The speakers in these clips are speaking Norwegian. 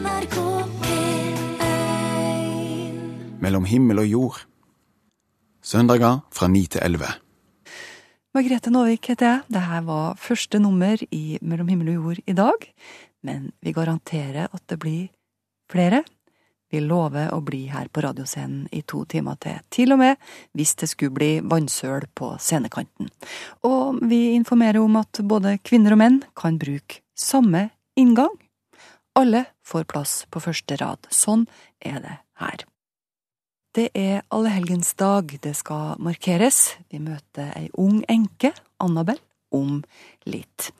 NRK P1 Mellom himmel og jord. Søndager fra 9 til elleve. Margrethe Nåvik heter jeg. Dette var første nummer i Mellom himmel og jord i dag. Men vi garanterer at det blir flere. Vi lover å bli her på radioscenen i to timer til, til og med hvis det skulle bli vannsøl på scenekanten. Og vi informerer om at både kvinner og menn kan bruke samme inngang. Alle får plass på første rad. Sånn er det her. Det er allehelgensdag det skal markeres. Vi møter ei ung enke, Annabel, om litt.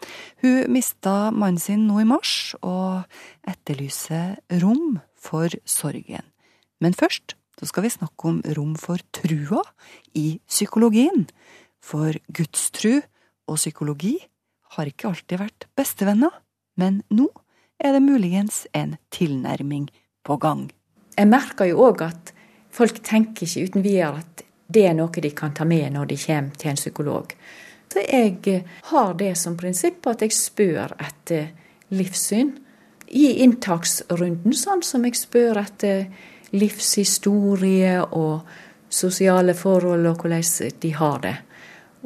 Hun mista mannen sin nå i mars, og etterlyser rom for sorgen. Men først så skal vi snakke om rom for trua i psykologien. For gudstru og psykologi har ikke alltid vært bestevenner, men nå er det muligens en tilnærming på gang. Jeg merker jo òg at folk tenker ikke uten videre at det er noe de kan ta med når de kommer til en psykolog. Så jeg eh, har det som prinsipp at jeg spør etter livssyn i inntaksrunden, sånn som jeg spør etter livshistorie og sosiale forhold og hvordan de har det.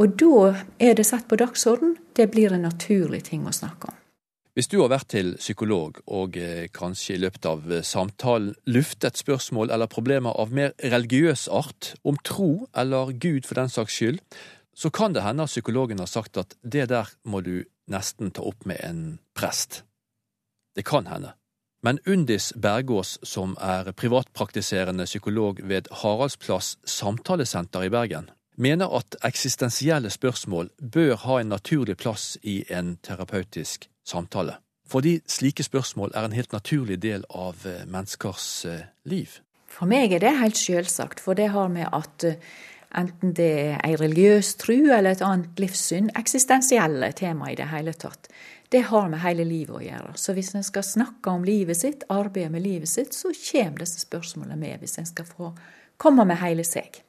Og da er det satt på dagsorden. Det blir en naturlig ting å snakke om. Hvis du har vært til psykolog og eh, kanskje i løpet av eh, samtalen luftet spørsmål eller problemer av mer religiøs art, om tro eller Gud for den saks skyld, så kan det hende at psykologen har sagt at det der må du nesten ta opp med en prest. Det kan hende. Men Undis Bergås, som er privatpraktiserende psykolog ved Haraldsplass samtalesenter i Bergen, mener at eksistensielle spørsmål bør ha en naturlig plass i en terapeutisk samtale. Fordi slike spørsmål er en helt naturlig del av eh, menneskers eh, liv. For meg er det helt selvsagt, for det har med at eh, enten det er ei religiøs tru eller et annet livssyn, eksistensielle tema i det hele tatt, det har med hele livet å gjøre. Så hvis en skal snakke om livet sitt, arbeide med livet sitt, så kommer disse spørsmålene med, hvis en skal få komme med hele seg.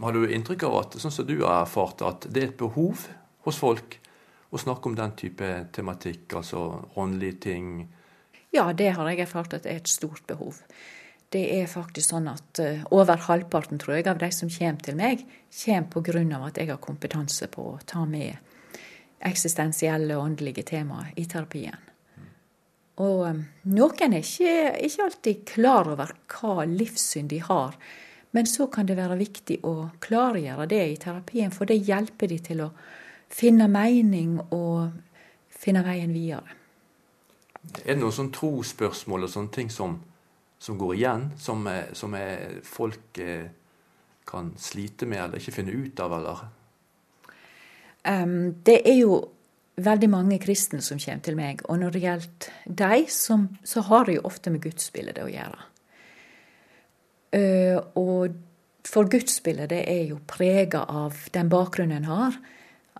Har du inntrykk av at, sånn som du har erfart, at det er et behov hos folk å snakke om den type tematikk, altså åndelige ting? Ja, det har jeg erfart at det er et stort behov. Det er faktisk sånn at uh, over halvparten, tror jeg, av de som kommer til meg, kommer pga. at jeg har kompetanse på å ta med eksistensielle og åndelige temaer i terapien. Og um, noen er ikke, ikke alltid klar over hva livssyn de har. Men så kan det være viktig å klargjøre det i terapien, for det hjelper de til å finne mening og finne veien videre. Er det noen sånn trosspørsmål og sånne ting som, som går igjen, som, som er, folk eh, kan slite med eller ikke finne ut av, eller? Um, det er jo veldig mange kristne som kommer til meg, og når det gjelder dem, så har det jo ofte med gudsbildet å gjøre. Uh, og for gudsbildet det er jo prega av den bakgrunnen en har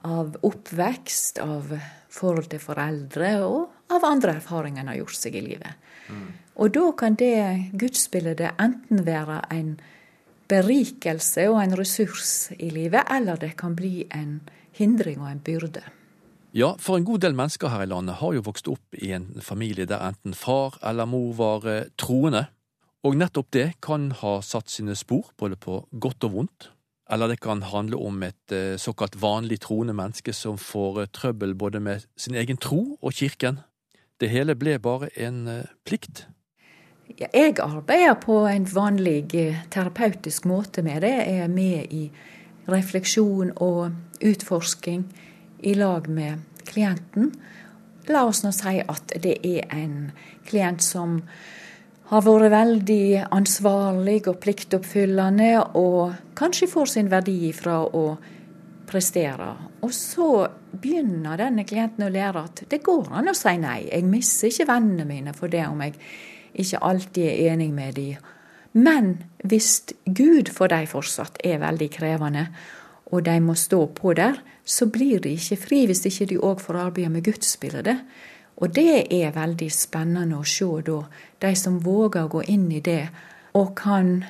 av oppvekst, av forhold til foreldre og av andre erfaringer en har gjort seg i livet. Mm. Og da kan det gudsbildet enten være en berikelse og en ressurs i livet, eller det kan bli en hindring og en byrde. Ja, for en god del mennesker her i landet har jo vokst opp i en familie der enten far eller mor var eh, troende. Og nettopp det kan ha satt sine spor, både på godt og vondt. Eller det kan handle om et eh, såkalt vanlig troende menneske som får eh, trøbbel både med sin egen tro og kirken. Det hele ble bare en eh, plikt. Jeg arbeider på en vanlig terapeutisk måte med det. Jeg er med i refleksjon og utforsking i lag med klienten. La oss nå si at det er en klient som har vært veldig ansvarlig og pliktoppfyllende, og kanskje får sin verdi fra å prestere. Og så begynner denne klienten å lære at det går an å si nei. Jeg mister ikke vennene mine for det om jeg ikke alltid er enig med dem. Men hvis Gud for dem fortsatt er veldig krevende, og de må stå på der, så blir de ikke fri hvis ikke de òg får arbeide med gudsbildet. Og det er veldig spennende å se da, de som våger å gå inn i det, og kan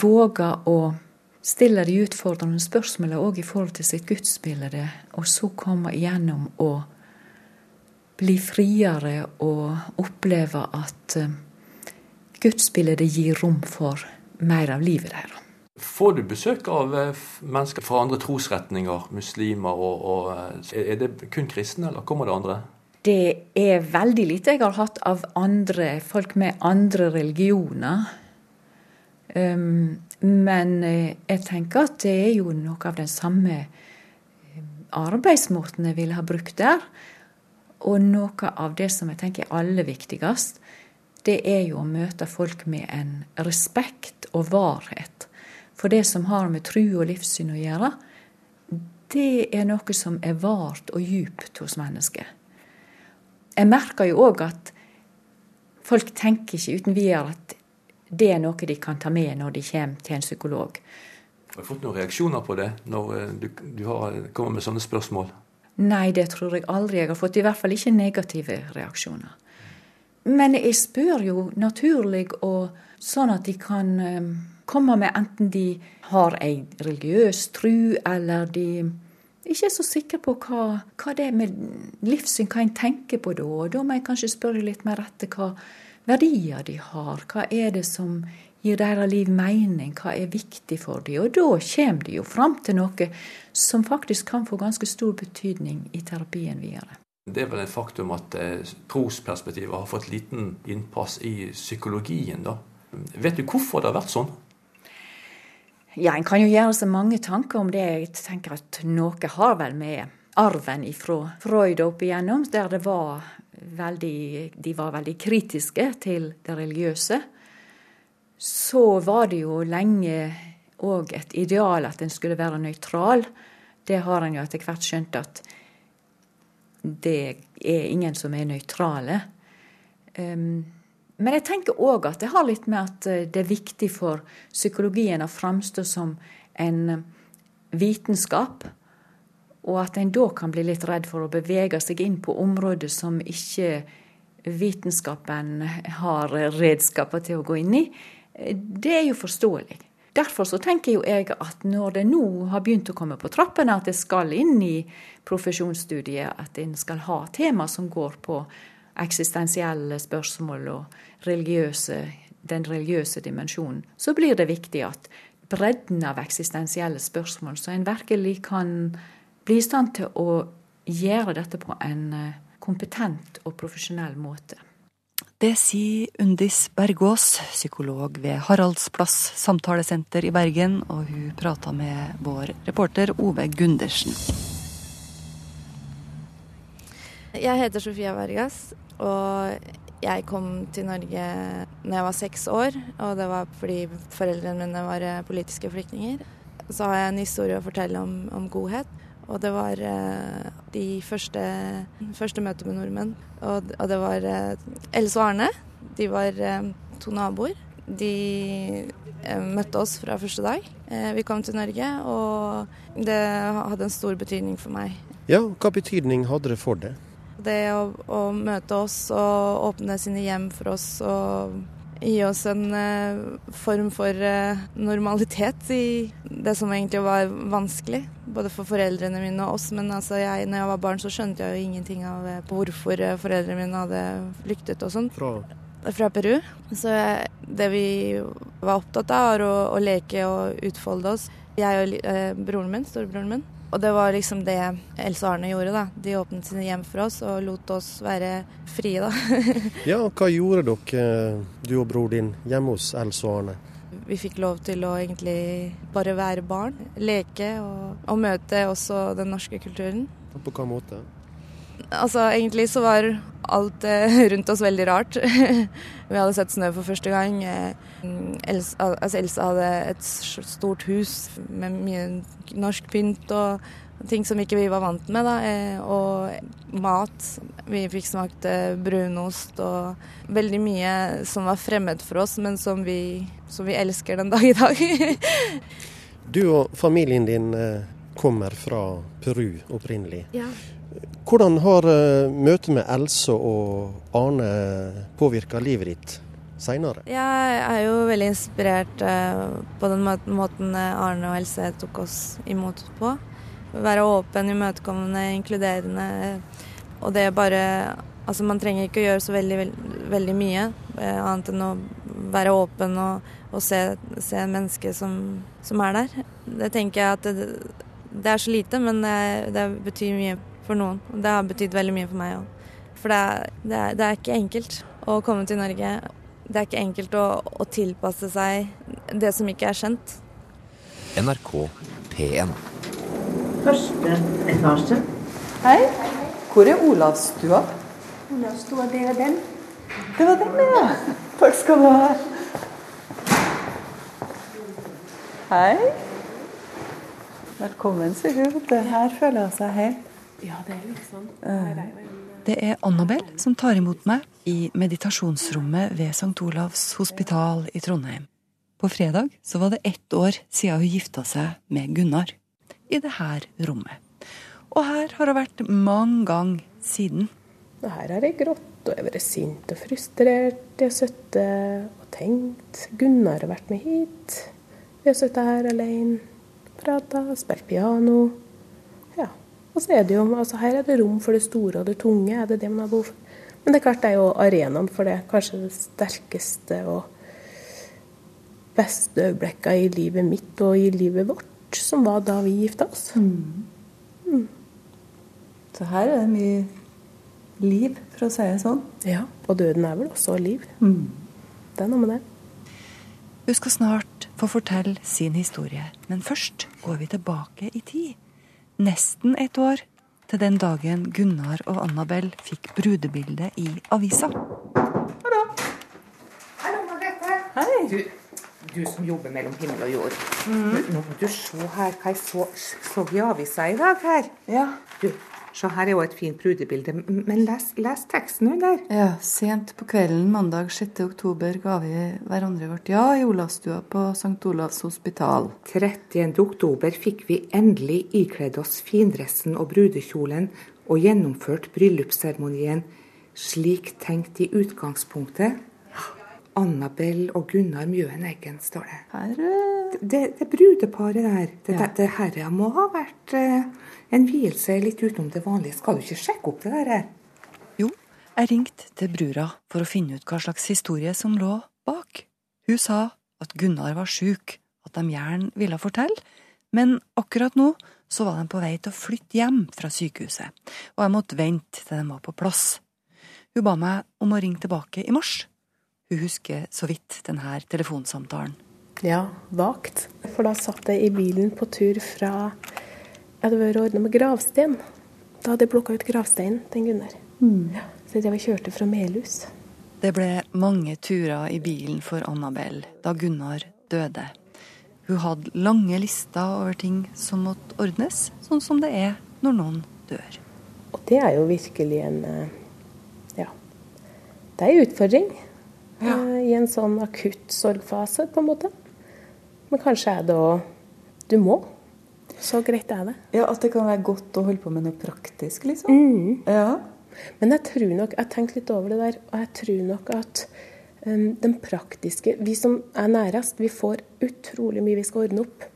våge å stille de utfordrende spørsmålene òg i forhold til sitt gudsbilde, og så komme igjennom og bli friere og oppleve at eh, gudsbildet gir rom for mer av livet deres. Får du besøk av eh, mennesker fra andre trosretninger, muslimer, og, og eh, er det kun kristne, eller kommer det andre? Det er veldig lite jeg har hatt av andre folk med andre religioner. Um, men eh, jeg tenker at det er jo noe av den samme arbeidsmåten jeg ville ha brukt der. Og noe av det som jeg tenker er aller viktigst, det er jo å møte folk med en respekt og varhet for det som har med tru og livssyn å gjøre, det er noe som er vart og djupt hos mennesket. Jeg merker jo òg at folk tenker ikke uten videre at det er noe de kan ta med når de kommer til en psykolog. Har du fått noen reaksjoner på det når eh, du, du har, kommer med sånne spørsmål? Nei, det tror jeg aldri jeg har fått. I hvert fall ikke negative reaksjoner. Men jeg spør jo naturlig og sånn at de kan um, komme med enten de har ei religiøs tru, eller de ikke er så sikre på hva, hva det er med livssyn, hva en tenker på da. Og da må jeg kanskje spørre litt mer etter hva verdier de har. Hva er det som gir deres liv mening, hva er viktig for dem? Og da kommer de jo fram til noe som faktisk kan få ganske stor betydning i terapien videre. Det er vel et faktum at eh, trosperspektivet har fått liten innpass i psykologien, da. Vet du hvorfor det har vært sånn? Ja, En kan jo gjøre seg mange tanker om det. Jeg tenker at noe har vel med arven fra Freud opp igjennom, der det var veldig, de var veldig kritiske til det religiøse. Så var det jo lenge òg et ideal at en skulle være nøytral. Det har en jo etter hvert skjønt at det er ingen som er nøytrale. Um, men jeg tenker òg at det har litt med at eh, det er viktig for psykologien å framstå som en eh, vitenskap. Og at en da kan bli litt redd for å bevege seg inn på områder som ikke vitenskapen har redskaper til å gå inn i. Det er jo forståelig. Derfor så tenker jo jeg at når det nå har begynt å komme på trappene at det skal inn i profesjonsstudiet, at en skal ha tema som går på eksistensielle spørsmål og religiøse, den religiøse dimensjonen, så blir det viktig at bredden av eksistensielle spørsmål, så en virkelig kan bli i stand til å gjøre dette på en eh, kompetent og profesjonell måte. Det sier Undis Bergås, psykolog ved Haraldsplass samtalesenter i Bergen, og hun prata med vår reporter Ove Gundersen. Jeg heter Sofia Vargas, og jeg kom til Norge når jeg var seks år. Og det var fordi foreldrene mine var eh, politiske flyktninger. Så har jeg en historie å fortelle om, om godhet. Og det var uh, de første, første møtene med nordmenn. Og, og, det var uh, Else og Arne. De var uh, to naboer. De møtte oss fra første dag. vi kom til Norge, og det hadde en stor betydning for meg. Ja, Hva betydning hadde det for deg? Det å, å, møte oss og åpne sine hjem for oss og gi oss en uh, form for uh, normalitet i det som egentlig var vanskelig. Både for foreldrene mine og oss. Men altså jeg, når jeg var barn, så skjønte jeg jo ingenting av uh, hvorfor foreldrene mine hadde flyktet og sånn. Fra? Fra Peru. Så det vi var opptatt av, var å, å leke og utfolde oss. Jeg og broren min, storebroren min. Og det var liksom det Else og Arne gjorde. da. De åpnet sine hjem for oss og lot oss være frie, da. ja, og hva gjorde dere, du og bror din, hjemme hos Else og Arne? Vi fikk lov til å egentlig bare være barn, leke og, og møte også den norske kulturen. På hvilken måte? Altså, egentlig så var alt eh, rundt oss veldig rart. vi hadde sett snø for første gang. Eh, Elsa, altså Elsa hadde et stort hus med mye norsk pynt og ting som ikke vi var vant med. Da. Eh, og mat. Vi fikk smakt brunost og veldig mye som var fremmed for oss, men som vi, som vi elsker den dag i dag. du og familien din kommer fra Peru opprinnelig. Ja. Hvordan har uh, møtet med Else og Arne påvirka livet ditt seinere? Jeg er jo veldig inspirert uh, på den måten Arne og Else tok oss imot på. Være åpen, imøtekommende, inkluderende. Og det er bare Altså man trenger ikke å gjøre så veldig, veldig, veldig mye, annet enn å være åpen og, og se, se mennesket som, som, er der. Det tenker jeg at det, det er så lite, men det, det, betyr mye for noen. Det har betydd veldig mye for meg òg. For det er, det, er, det er, ikke enkelt å komme til Norge. Det er ikke enkelt å, å tilpasse seg det som ikke er kjent. NRK P1. Første etasje. Hei. Hvor er Olavsstua? Olavsstua, det er den. Det var den, ja. Takk skal du ha. Hei. Velkommen, Sigurd. her føler jeg seg helt Ja, det er liksom Her er det er Annabel som tar imot meg i meditasjonsrommet ved St. Olavs hospital i Trondheim. På fredag så var det ett år siden hun gifta seg med Gunnar. I det her rommet. Og her har hun vært mange ganger siden. Og her har jeg grått, og jeg har vært sint og frustrert. Jeg har sittet og tenkt. Gunnar har vært med hit. Vi har sittet her alene, prata, spilt piano. Og så er det jo, altså Her er det rom for det store og det tunge, er det det man har behov for. Men det er klart det er jo arenaen for det. Kanskje det sterkeste og beste øyeblikket i livet mitt og i livet vårt, som var da vi gifta oss. Mm. Mm. Så her er det mye liv, for å si det sånn. Ja, og døden er vel også liv. Mm. Det er noe med det. Du skal snart få fortelle sin historie, men først går vi tilbake i tid nesten et år til den dagen Gunnar og Annabel fikk brudebildet i avisa. Hallo. Hallo, Margrethe. Hei. Du, du, som jobber mellom himmel og jord. Mm. Nå må du se her hva jeg så, så i avisa i dag her. Ja. Du, Se, her er jo et fint brudebilde, men les, les teksten under. Ja, sent på kvelden mandag 6. oktober ga vi hverandre vårt ja i Olavsstua på St. Olavs hospital. 30. oktober fikk vi endelig ikledd oss findressen og brudekjolen og gjennomført bryllupsseremonien slik tenkt i utgangspunktet. Annabel og Gunnar Mjøen Eggen, står det. Her... Eh, det, det brudeparet der, det, ja. det, det herre må ha vært eh, en vielse litt utenom det vanlige. Skal du ikke sjekke opp det der? Jo, jeg ringte til brura for å finne ut hva slags historie som lå bak. Hun sa at Gunnar var sjuk, at de gjerne ville fortelle, men akkurat nå så var de på vei til å flytte hjem fra sykehuset, og jeg måtte vente til de var på plass. Hun ba meg om å ringe tilbake i mars. Hun husker så vidt denne telefonsamtalen. Ja, vagt. For da satt jeg i bilen på tur fra Jeg hadde vært ordna med gravsten. Da hadde jeg plukka ut gravsteinen til Gunnar. Mm. Ja, så jeg kjørte fra Melhus. Det ble mange turer i bilen for Annabel da Gunnar døde. Hun hadde lange lister over ting som måtte ordnes, sånn som det er når noen dør. Og det er jo virkelig en eh, Ja. Det er en utfordring. Ja. Eh, I en sånn akutt sorgfase, på en måte. Men kanskje er det òg Du må. Så greit er det. Ja, At det kan være godt å holde på med noe praktisk, liksom? Mm. Ja. Men jeg tror nok, jeg har tenkt litt over det der, og jeg tror nok at um, den praktiske Vi som er nærest, vi får utrolig mye vi skal ordne opp.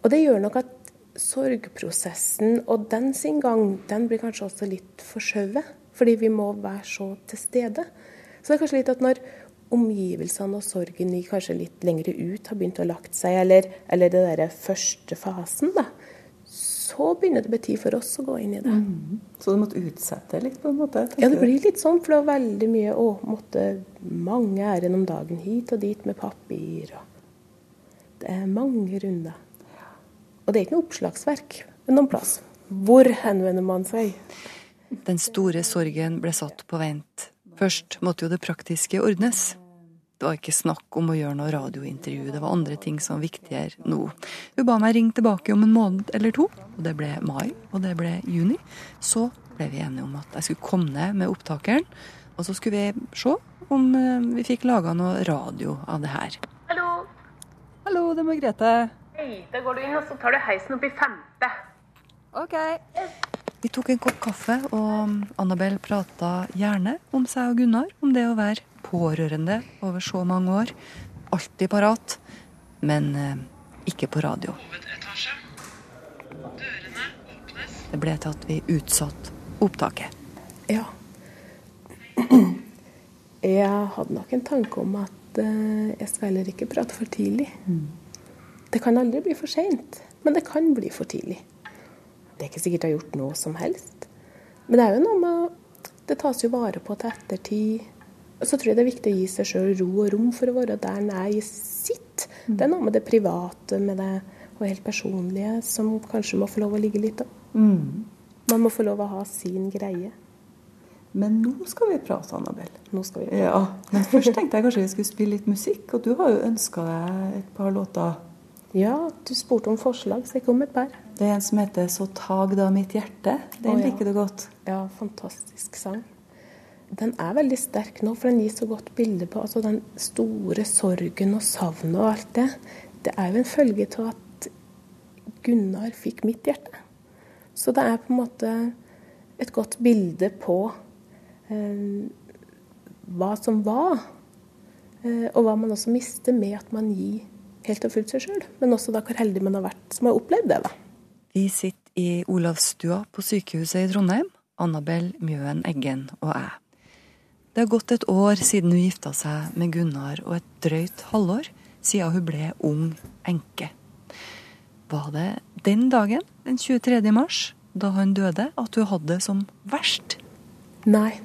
Og det gjør nok at sorgprosessen og den sin gang, den blir kanskje også litt forskjøvet. Fordi vi må være så til stede. Så det er kanskje litt at når omgivelsene og sorgen i kanskje litt lengre ut har begynt å lagt seg, eller, eller det derre første fasen, da, så begynner det å bety for oss å gå inn i det. Mm. Så du måtte utsette litt, på en måte? Ja, det blir litt sånn, for det var veldig mye Å, måtte mange ærend om dagen hit og dit med papir. Og det er mange runder. Og det er ikke noe oppslagsverk noen plass. Hvor henvender man seg? Den store sorgen ble satt på vent. Først måtte jo det praktiske ordnes. Det var ikke snakk om å gjøre noe radiointervju, det var andre ting som var viktigere nå. Hun ba meg ringe tilbake om en måned eller to, og det ble mai, og det ble juni. Så ble vi enige om at jeg skulle komme ned med opptakeren, og så skulle vi se om eh, vi fikk laga noe radio av det her. Hallo. Hallo, det er Margrethe. Hei, da går du inn, og så tar du heisen opp i femte. Ok. Vi tok en kopp kaffe, og Annabel prata gjerne om seg og Gunnar, om det å være pårørende over så mange år. Alltid parat, men eh, ikke på radio. Det ble til at vi utsatte opptaket. Ja. Jeg hadde nok en tanke om at eh, jeg skal heller ikke prate for tidlig. Det kan aldri bli for seint, men det kan bli for tidlig. Det er ikke sikkert jeg har gjort noe som helst. Men det er jo noe med Det tas jo vare på til ettertid. Så tror jeg det er viktig å gi seg sjøl ro og rom for å være der en er i sitt. Det er noe med det private med det, og helt personlige som kanskje må få lov å ligge litt òg. Mm. Man må få lov å ha sin greie. Men nå skal vi prate, Annabelle. Nå skal vi prate. Ja, Men først tenkte jeg kanskje vi skulle spille litt musikk, og du har jo ønska deg et par låter. Ja, du spurte om forslag, så jeg kom med et par. Det er en som heter 'Så tag da mitt hjerte'. Den oh, ja. liker du godt. Ja, fantastisk sang. Den er veldig sterk nå, for den gir så godt bilde på altså den store sorgen og savnet og alt det. Det er jo en følge av at Gunnar fikk mitt hjerte. Så det er på en måte et godt bilde på eh, hva som var, eh, og hva man også mister med at man gir helt og fullt seg sjøl. Men også da hvor heldig man har vært som har opplevd det. da. Vi sitter i Olavsstua på sykehuset i Trondheim, Annabel Mjøen Eggen og jeg. Det har gått et år siden hun gifta seg med Gunnar, og et drøyt halvår siden hun ble ung enke. Var det den dagen, den 23. mars, da han døde, at hun hadde det som verst? Nei.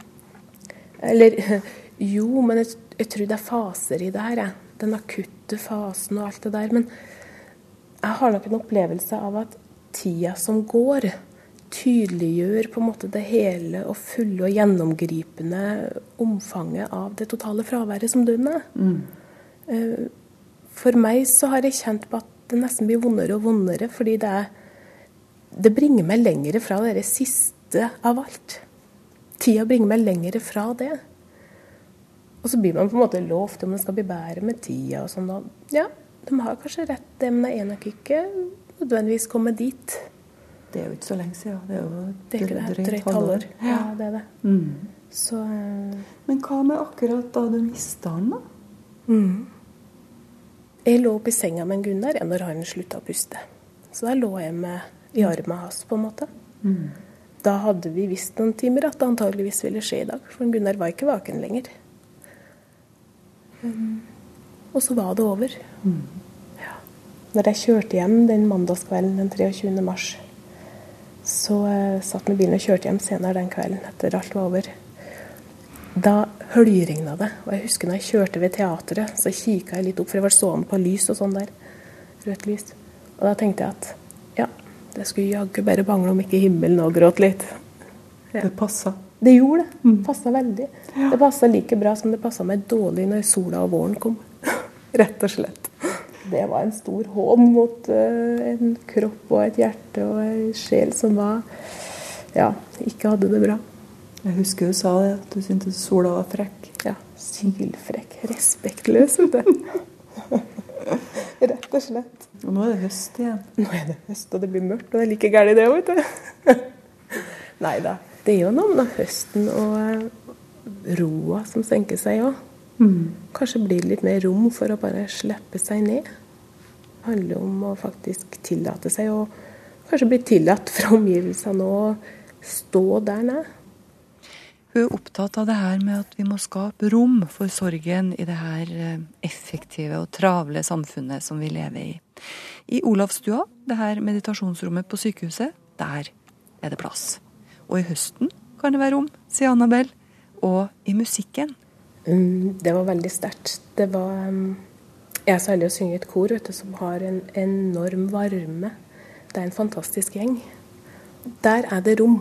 Eller jo, men jeg, jeg tror det er faser i det her. Jeg. Den akutte fasen og alt det der. Men jeg har nok en opplevelse av at tida som går, tydeliggjør på en måte det hele og fulle og gjennomgripende omfanget av det totale fraværet som døden er. Mm. For meg så har jeg kjent på at det nesten blir vondere og vondere, fordi det Det bringer meg lengre fra det siste av alt. Tida bringer meg lengre fra det. Og så blir man på en måte lovt om det skal bli bedre med tida og sånn. og Ja, de har kanskje rett, det, men jeg er nok ikke nødvendigvis kommet dit. Det er jo ikke så lenge siden. Det er jo Det er det. drøyt Drøyt halvår. Ja, det er det. Mm. Så uh... Men hva med akkurat da du mista han, da? mm. Jeg lå oppe i senga med en Gunnar når han slutta å puste. Så da lå jeg med i armen hans, på en måte. Mm. Da hadde vi visst noen timer at det antageligvis ville skje i dag, for Gunnar var ikke vaken lenger. Mm. og så var det over. Ja. Når jeg kjørte hjem den mandagskvelden den 23. mars, så uh, satt i bilen og kjørte hjem senere den kvelden etter alt var over. Da høljregna det, og jeg husker når jeg kjørte ved teatret, så kikka jeg litt opp, for jeg var stående på lys og sånn der. Rødt lys. Og da tenkte jeg at ja, det skulle jaggu bare bangle om ikke himmelen òg gråt litt. Det passa. Det gjorde det. Passa veldig. Det passa like bra som det passa meg dårlig når sola og våren kom. Rett og slett. Det var en stor hån mot eh, en kropp og et hjerte og en sjel som var ja, ikke hadde det bra. Jeg husker du sa det, at du syntes sola var frekk. Ja, sylfrekk. Respektløs. Rett og slett. Og nå er det høst igjen. Nå er det høst, og det blir mørkt, og det er like gærent det òg, vet du. Nei da. Det er jo noe med høsten og eh, roa som senker seg òg. Kanskje blir det litt mer rom for å bare slippe seg ned. Det handler om å faktisk tillate seg å kanskje bli tillatt fra omgivelsene å stå der nede. Hun er opptatt av det her med at vi må skape rom for sorgen i det her eh, effektive og travle samfunnet som vi lever i. I Olavsstua, det her meditasjonsrommet på sykehuset, der er det plass. Og i høsten kan det være rom, sier Annabel. Og i musikken. Mm, det var veldig sterkt. Det var um, Jeg er så heldig å synge i et kor du, som har en enorm varme. Det er en fantastisk gjeng. Der er det rom.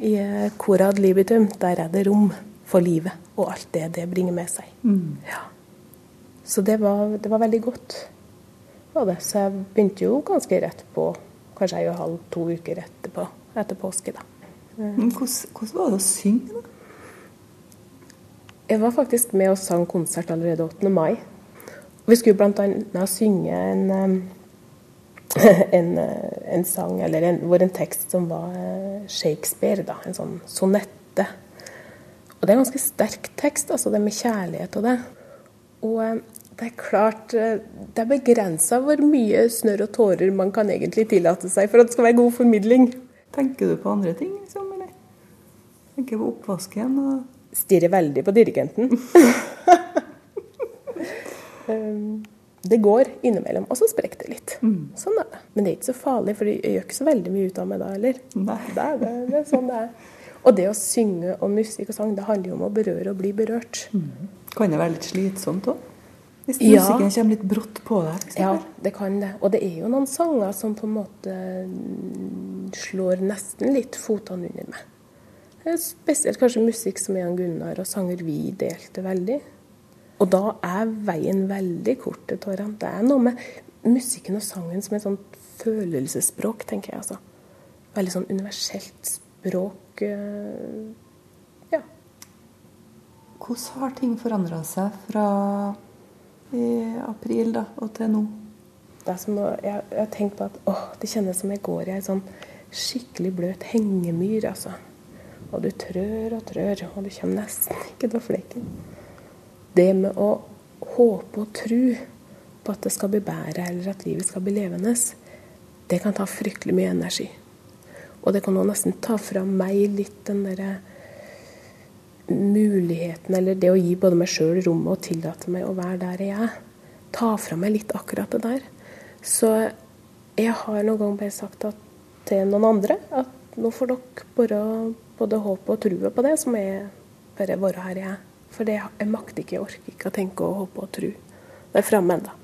I Korad Cora ad libitum, der er det rom for livet og alt det det bringer med seg. Ja. Så det var, det var veldig godt. Var det. Så jeg begynte jo ganske rett på, kanskje en og halv, to uker etterpå, etter påske. da. Hvordan, hvordan var det å synge, da? Jeg var faktisk med og sang konsert allerede 8. mai. Vi skulle bl.a. synge en, um, en, uh, en sang, eller en, hvor en tekst som var uh, Shakespeare, da, en sånn sonette. Og det er en ganske sterk tekst, altså det med kjærlighet og det. Og det er klart Det er begrensa hvor mye snørr og tårer man kan egentlig tillate seg for at det skal være god formidling. Tenker du på andre ting, liksom? Eller? Tenker på oppvasken og Stirrer veldig på dirigenten. Det går innimellom, og så sprekker det litt. Mm. Sånn er det. Men det er ikke så farlig, for jeg gjør ikke så veldig mye ut av meg da heller. Det, det, det, er sånn det er. Og det å synge og musikk og sang, det handler jo om å berøre og bli berørt. Mm. Kan det være litt slitsomt òg? Hvis ja. musikken kommer litt brått på deg? Ja, det kan det. Og det er jo noen sanger som på en måte slår nesten litt fotene under meg. Spesielt kanskje musikk som Jan Gunnar og sanger vi delte veldig. Og da er veien veldig kort til tårene. Det er noe med musikken og sangen som et sånt følelsesspråk, tenker jeg. altså. Veldig sånn universelt språk. Eh, ja. Hvordan har ting forandra seg fra i april da, og til nå? Det er som jeg, jeg har tenkt på at åh, det kjennes som jeg går i ei sånn skikkelig bløt hengemyr. altså. Og du trør og trør, og du kommer nesten ikke til flekken det med å håpe og tro på at det skal bli bedre, eller at livet skal bli levende, det kan ta fryktelig mye energi. Og det kan òg nesten ta fra meg litt den derre muligheten, eller det å gi både meg sjøl rommet og tillate meg å være der jeg er. Ta fra meg litt akkurat det der. Så jeg har noen gang bare sagt til noen andre at nå får dere bare både håpet og trua på det, så må jeg bare være her jeg er. For det, jeg makter ikke, jeg orker ikke å tenke og håpe og tro. Det er framme ennå.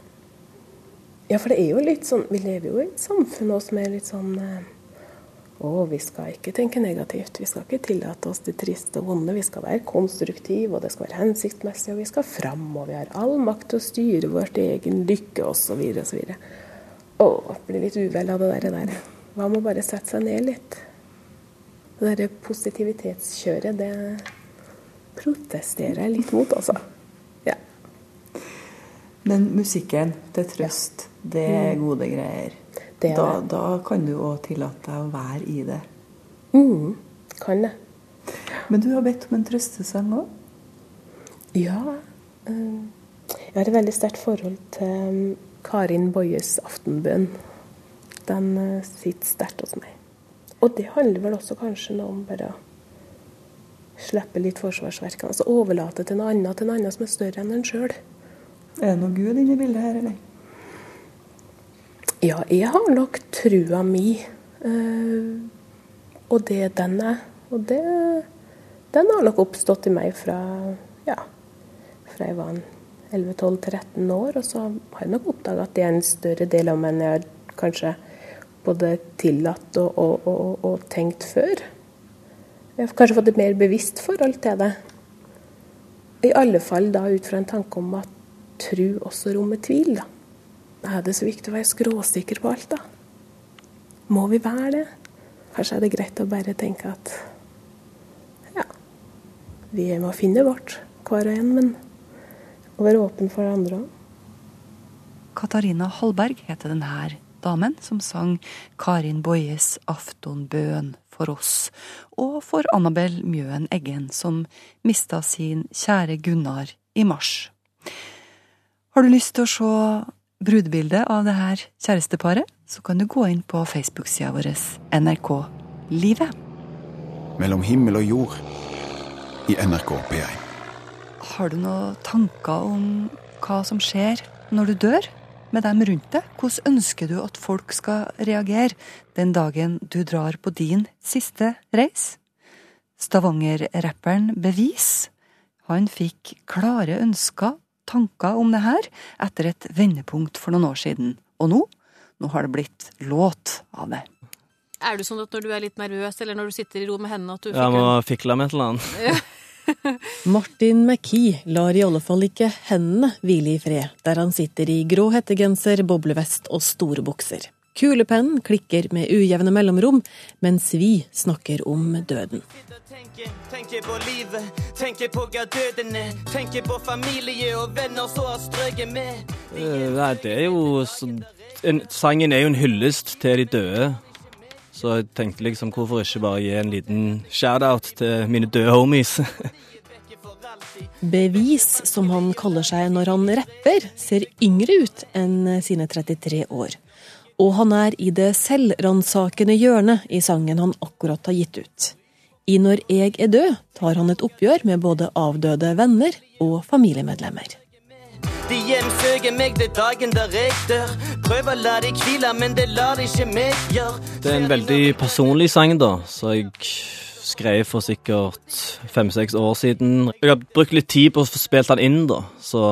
Ja, for det er jo litt sånn Vi lever jo i et samfunn også som er litt sånn eh, Å, vi skal ikke tenke negativt. Vi skal ikke tillate oss det triste og vonde. Vi skal være konstruktive, og det skal være hensiktsmessig, og vi skal fram. Og vi har all makt til å styre vårt egen lykke, osv., osv. Å, blir litt uvel av det der. Hva med å bare sette seg ned litt? Det derre positivitetskjøret, det protesterer jeg litt mot, altså. Ja. Men musikken til trøst, det er mm. gode greier. Det er da, det. da kan du òg tillate deg å være i det. mm, kan det. Men du har bedt om en trøstesang òg? Ja. Um, jeg har et veldig sterkt forhold til um, Karin Boyes aftenbønn. Den uh, sitter sterkt hos meg. Og det handler vel også kanskje om bare å slippe litt forsvarsverkene. Altså overlate til noe annet til noe annet som er større enn en sjøl. Er det noe Gud inni bildet her, eller? Ja, jeg har nok trua mi. Uh, og det den er. Og det, den har nok oppstått i meg fra ja, fra jeg var 11-12-13 år. Og så har jeg nok oppdaga at det er en større del av meg enn jeg kanskje både tillatt og, og, og, og tenkt før. Jeg har kanskje fått et mer bevisst forhold til det. I alle fall da ut fra en tanke om at tru også rommer tvil. da. Er det så viktig å være skråsikker på alt, da? Må vi være det? Kanskje er det greit å bare tenke at ja, vi må finne vårt, hver og en, men å være åpen for det andre òg. Katarina Hallberg heter denne damen som sang Karin Boyes 'Aftonbøn' for oss, og for Annabel Mjøen Eggen, som mista sin kjære Gunnar i mars. Har du lyst til å se brudebildet av det her kjæresteparet, så kan du gå inn på Facebook-sida vår NRK Livet. Mellom himmel og jord i NRK P1. Har du noen tanker om hva som skjer når du dør? Med dem rundt deg? Hvordan ønsker du at folk skal reagere den dagen du drar på din siste reis? Stavanger-rapperen Bevis, han fikk klare ønsker, tanker om det her, etter et vendepunkt for noen år siden. Og nå, nå har det blitt låt av det. Er du sånn at når du er litt nervøs, eller når du sitter i ro med hendene at du Jeg må fikle med et eller annet. Martin McKee lar i alle fall ikke hendene hvile i fred, der han sitter i grå hettegenser, boblevest og store bukser. Kulepennen klikker med ujevne mellomrom, mens vi snakker om døden. Tenker på livet, tenker på hva døden er, tenker på familie og venner som har strøket med. Eh, nei, det er jo Sangen er jo en hyllest til de døde. Så jeg tenkte liksom, hvorfor ikke bare gi en liten shout-out til mine døde homies? Bevis, som han kaller seg når han rapper, ser yngre ut enn sine 33 år. Og han er i det selvransakende hjørnet i sangen han akkurat har gitt ut. I Når jeg er død tar han et oppgjør med både avdøde venner og familiemedlemmer. De hjemsøker meg det dagen der jeg dør. Prøver å la deg hvile, men det lar ikke meg gjøre. Det er en veldig personlig sang, da, så jeg skrev for sikkert fem-seks år siden. Jeg har brukt litt tid på å få spilt den inn, da, så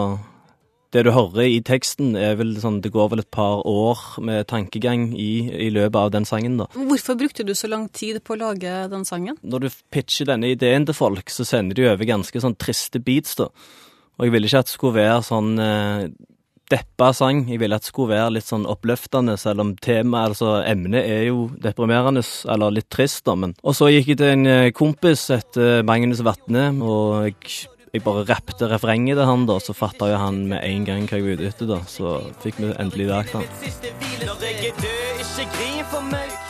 det du hører i teksten, er vel sånn Det går vel et par år med tankegang i, i løpet av den sangen, da. Hvorfor brukte du så lang tid på å lage den sangen? Når du pitcher denne ideen til folk, så sender de over ganske sånn triste beats, da. Og jeg ville ikke at det skulle være sånn eh, deppa sang. Jeg ville at det skulle være litt sånn oppløftende, selv om temaet, altså emnet, er jo deprimerende, eller litt trist, da. Men Og så gikk jeg til en eh, kompis etter Magnus Vatne, og jeg, jeg bare rappte refrenget til han, da. Så fatta jo han med en gang hva jeg var ute etter, da. Så fikk vi endelig lagd han. Når jeg er død, ikke grin for meg.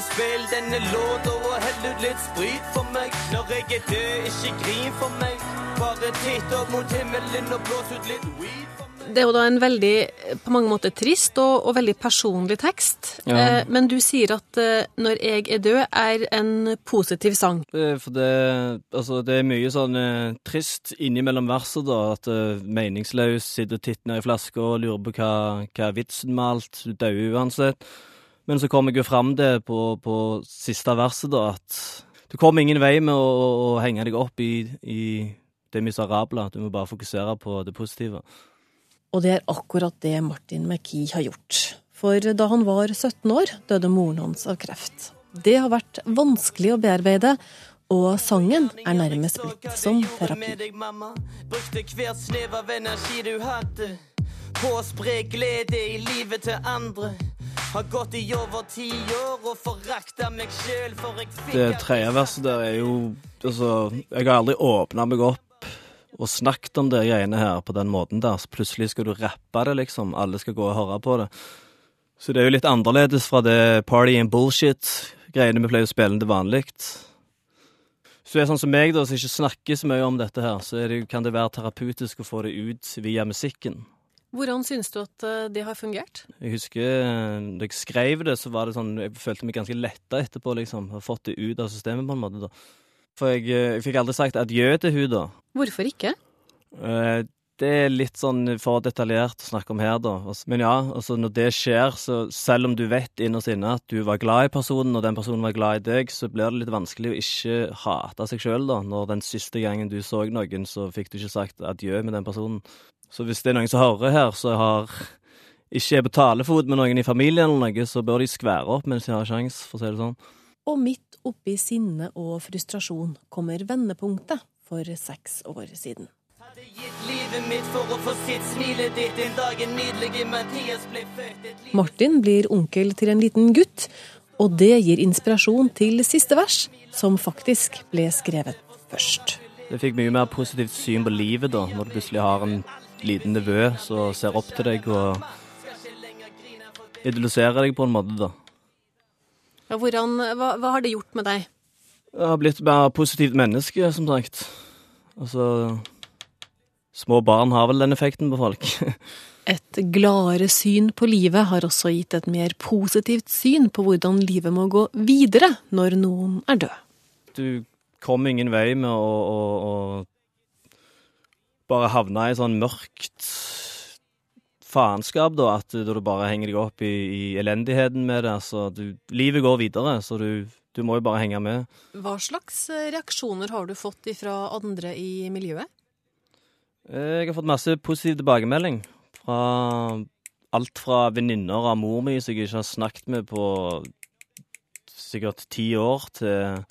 Bare spill denne låta og hell ut litt sprit for meg. Når jeg er død, ikke grin for meg. Bare titt opp mot himmelen og blås ut litt weed. Det er jo da en veldig, på mange måter trist og, og veldig personlig tekst. Ja. Eh, men du sier at eh, 'Når jeg er død' er en positiv sang. Det, for det, altså, det er mye sånn eh, trist innimellom verset, da. At eh, meningsløs sitter og titter ned i flaska og lurer på hva, hva er vitsen med alt. Du dauer uansett. Men så kommer jeg jo fram det på, på siste verset, da, at du kommer ingen vei med å, å, henge deg opp i, i det miserable. Du må bare fokusere på det positive. Og det er akkurat det Martin McKee har gjort. For da han var 17 år, døde moren hans av kreft. Det har vært vanskelig å bearbeide, og sangen er nærmest blitt som terapi. Med deg, mamma. Brukte hvert snev av energi du hadde. På å spre glede i livet til andre. Har gått i over ti år og forakta meg sjøl, for jeg fikk Det tredje verset der er jo Altså, jeg har aldri åpna meg opp og snakket om det greiene her på den måten der. Så plutselig skal du rappe det, liksom. Alle skal gå og høre på det. Så det er jo litt annerledes fra det party and bullshit-greiene vi pleier å spille til vanlig. Så det er sånn som meg, da, som ikke snakker så mye om dette her, så det, kan det være terapeutisk å få det ut via musikken. Hvordan syns du at eh, det har fungert? Jeg husker eh, da jeg skrev det, så var det sånn Jeg følte meg ganske letta etterpå, liksom. Har fått det ut av systemet, på en måte, da. For jeg, eh, jeg fikk aldri sagt adjø til hun da. Hvorfor ikke? Eh, Det er litt sånn for detaljert å snakke om her, da. Men ja, altså når det skjer, så selv om du vet innerst inne at du var glad i personen, og den personen var glad i deg, så blir det litt vanskelig å ikke hate seg sjøl, da. Når den siste gangen du så noen, så fikk du ikke sagt adjø med den personen. Så hvis det er noen som hører her, så har ikke er på talefot med noen i familien eller noe, så bør de skvære opp mens de har sjans, for å si det sånn. Og midt oppi sinne og frustrasjon kommer vendepunktet for seks år siden. livet mitt for å få sitt smilet ditt den dagen nydelige Mathias ble født. Martin blir onkel til en liten gutt, og det gir inspirasjon til siste vers, som faktisk ble skrevet først. Det fikk mye mer positivt syn på livet da, når du plutselig har en liten nevø som ser opp til deg og idoliserer deg på en måte, da. Ja, hvordan, hva, hva har det gjort med deg? Jeg har blitt mer positivt menneske, som sagt. Altså Små barn har vel den effekten på folk. Et gladere syn på livet har også gitt et mer positivt syn på hvordan livet må gå videre når noen er død. Du kom ingen vei med å, å, å bare havna i sånn mørkt faenskap, da, at du, bare henger deg opp i, i elendigheten med det. Altså, du, livet går videre, så du, du må jo bare henge med. Hva slags eh, reaksjoner har du fått fra andre i miljøet? Jeg har fått masse positiv tilbakemelding fra alt fra venninner av mor mi som jeg ikke har snakket med på sikkert ti år, til,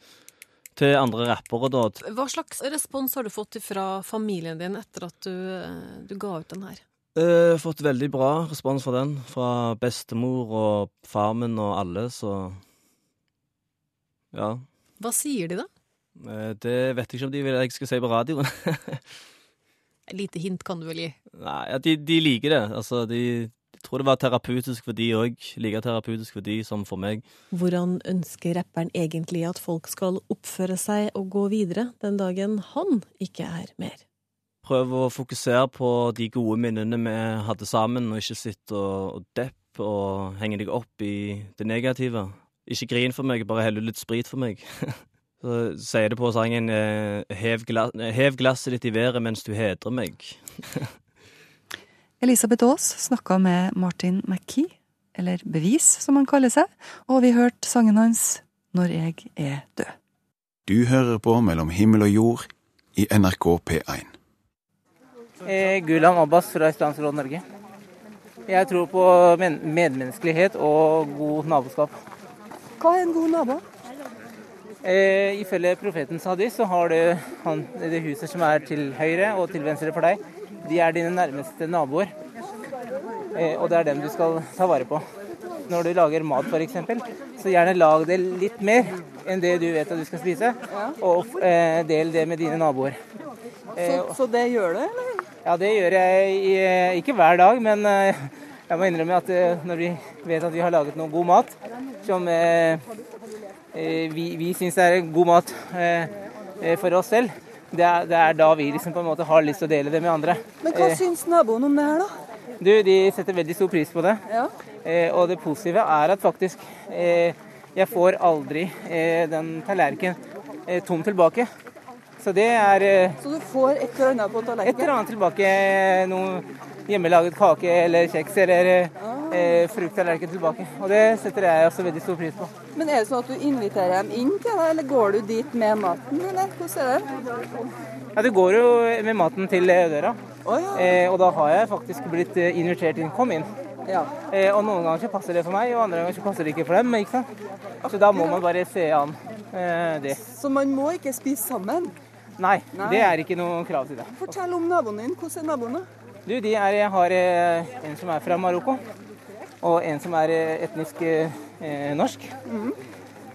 til andre rappere, da. Hva slags respons har du fått fra familien din etter at du, eh, du ga ut den her? Har fått veldig bra respons fra den. Fra bestemor og far min og alle, så Ja. Hva sier de, da? Uh, Det vet jeg ikke om de vil jeg skal si på radioen. Lite hint kan du vel gi? Nei, ja, de, de liker det. Altså, de, jeg tror det var terapeutisk for de òg. Like terapeutisk for de som for meg. Hvordan ønsker rapperen egentlig at folk skal oppføre seg og gå videre den dagen han ikke er mer? Prøv å fokusere på de gode minnene vi hadde sammen, og ikke sitte og, og depp og henge deg opp i det negative. Ikke grin for meg, bare hell ut litt sprit for meg. Så sier det på sangen eh, hev, hev glasset ditt i været mens du hedrer meg. Elisabeth Aas snakka med Martin McKee, eller Bevis som han kaller seg, og vi hørte sangen hans Når jeg er død. Du hører på Mellom himmel og jord i NRK P1. Eh, Gulam Abbas fra Islamsk Norge. Jeg tror på medmenneskelighet og god naboskap. Hva er en god nabo? Eh, ifølge profetens hadis så har du han, det huset som er til høyre og til venstre for deg. De er dine nærmeste naboer. Eh, og det er dem du skal ta vare på. Når du lager mat f.eks., så gjerne lag det litt mer enn det du vet at du skal spise, og eh, del det med dine naboer. Så, så det gjør du, eller? Ja, det gjør jeg i, ikke hver dag, men eh, jeg må innrømme at eh, når vi vet at vi har laget noe god mat, som eh, eh, vi, vi syns er god mat eh, eh, for oss selv, det er, det er da vi liksom på en måte har lyst til å dele det med andre. Men hva Eh, syns naboen om det her, da? du, de setter veldig stor pris på det. Ja. Eh, og det positive er at faktisk eh, jeg får aldri eh, den tallerkenen eh, tom tilbake. Så det er eh, Så du får et eller annet på et eller annet tilbake. eh, Noe hjemmelaget kake eller kjeks eller eh, frukttallerken tilbake. Og det setter jeg også veldig stor pris på. Men er det sånn at du inviterer dem inn til deg, eller går du dit med maten, eller hvordan er det? Ja, du går jo med maten til eh, døra. eh, og da har jeg faktisk blitt eh, invitert inn. Kom inn. Ja. Eh, og noen ganger så passer det for meg, og andre ganger så passer det ikke for dem. ikke sant? Så da må man bare se an eh, det. Så man må ikke spise sammen? Nei, Nei. det er ikke noe krav til det. Fortell om naboen din. Hvordan er naboen? da? Du, de er, jeg har eh, en som er fra Marokko, og en som er eh, etnisk eh, norsk.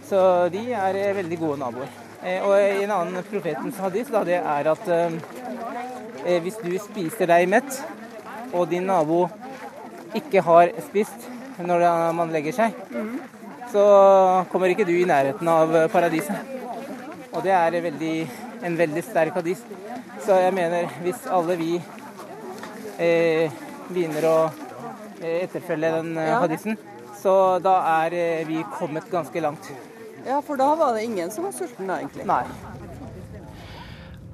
Så de er eh, veldig gode naboer. Eh, og en annen profetens hadis da, det er at eh, hvis du spiser deg mett, og din nabo ikke har spist når man legger seg, så kommer ikke du i nærheten av paradiset. Og det er veldig, en veldig sterk hadis. Så jeg mener, hvis alle vi begynner å eh, etterfølge den eh, Ja. hadisen, så da er eh, vi kommet ganske langt. Ja, for da var det ingen som var sulten da, egentlig. Nei.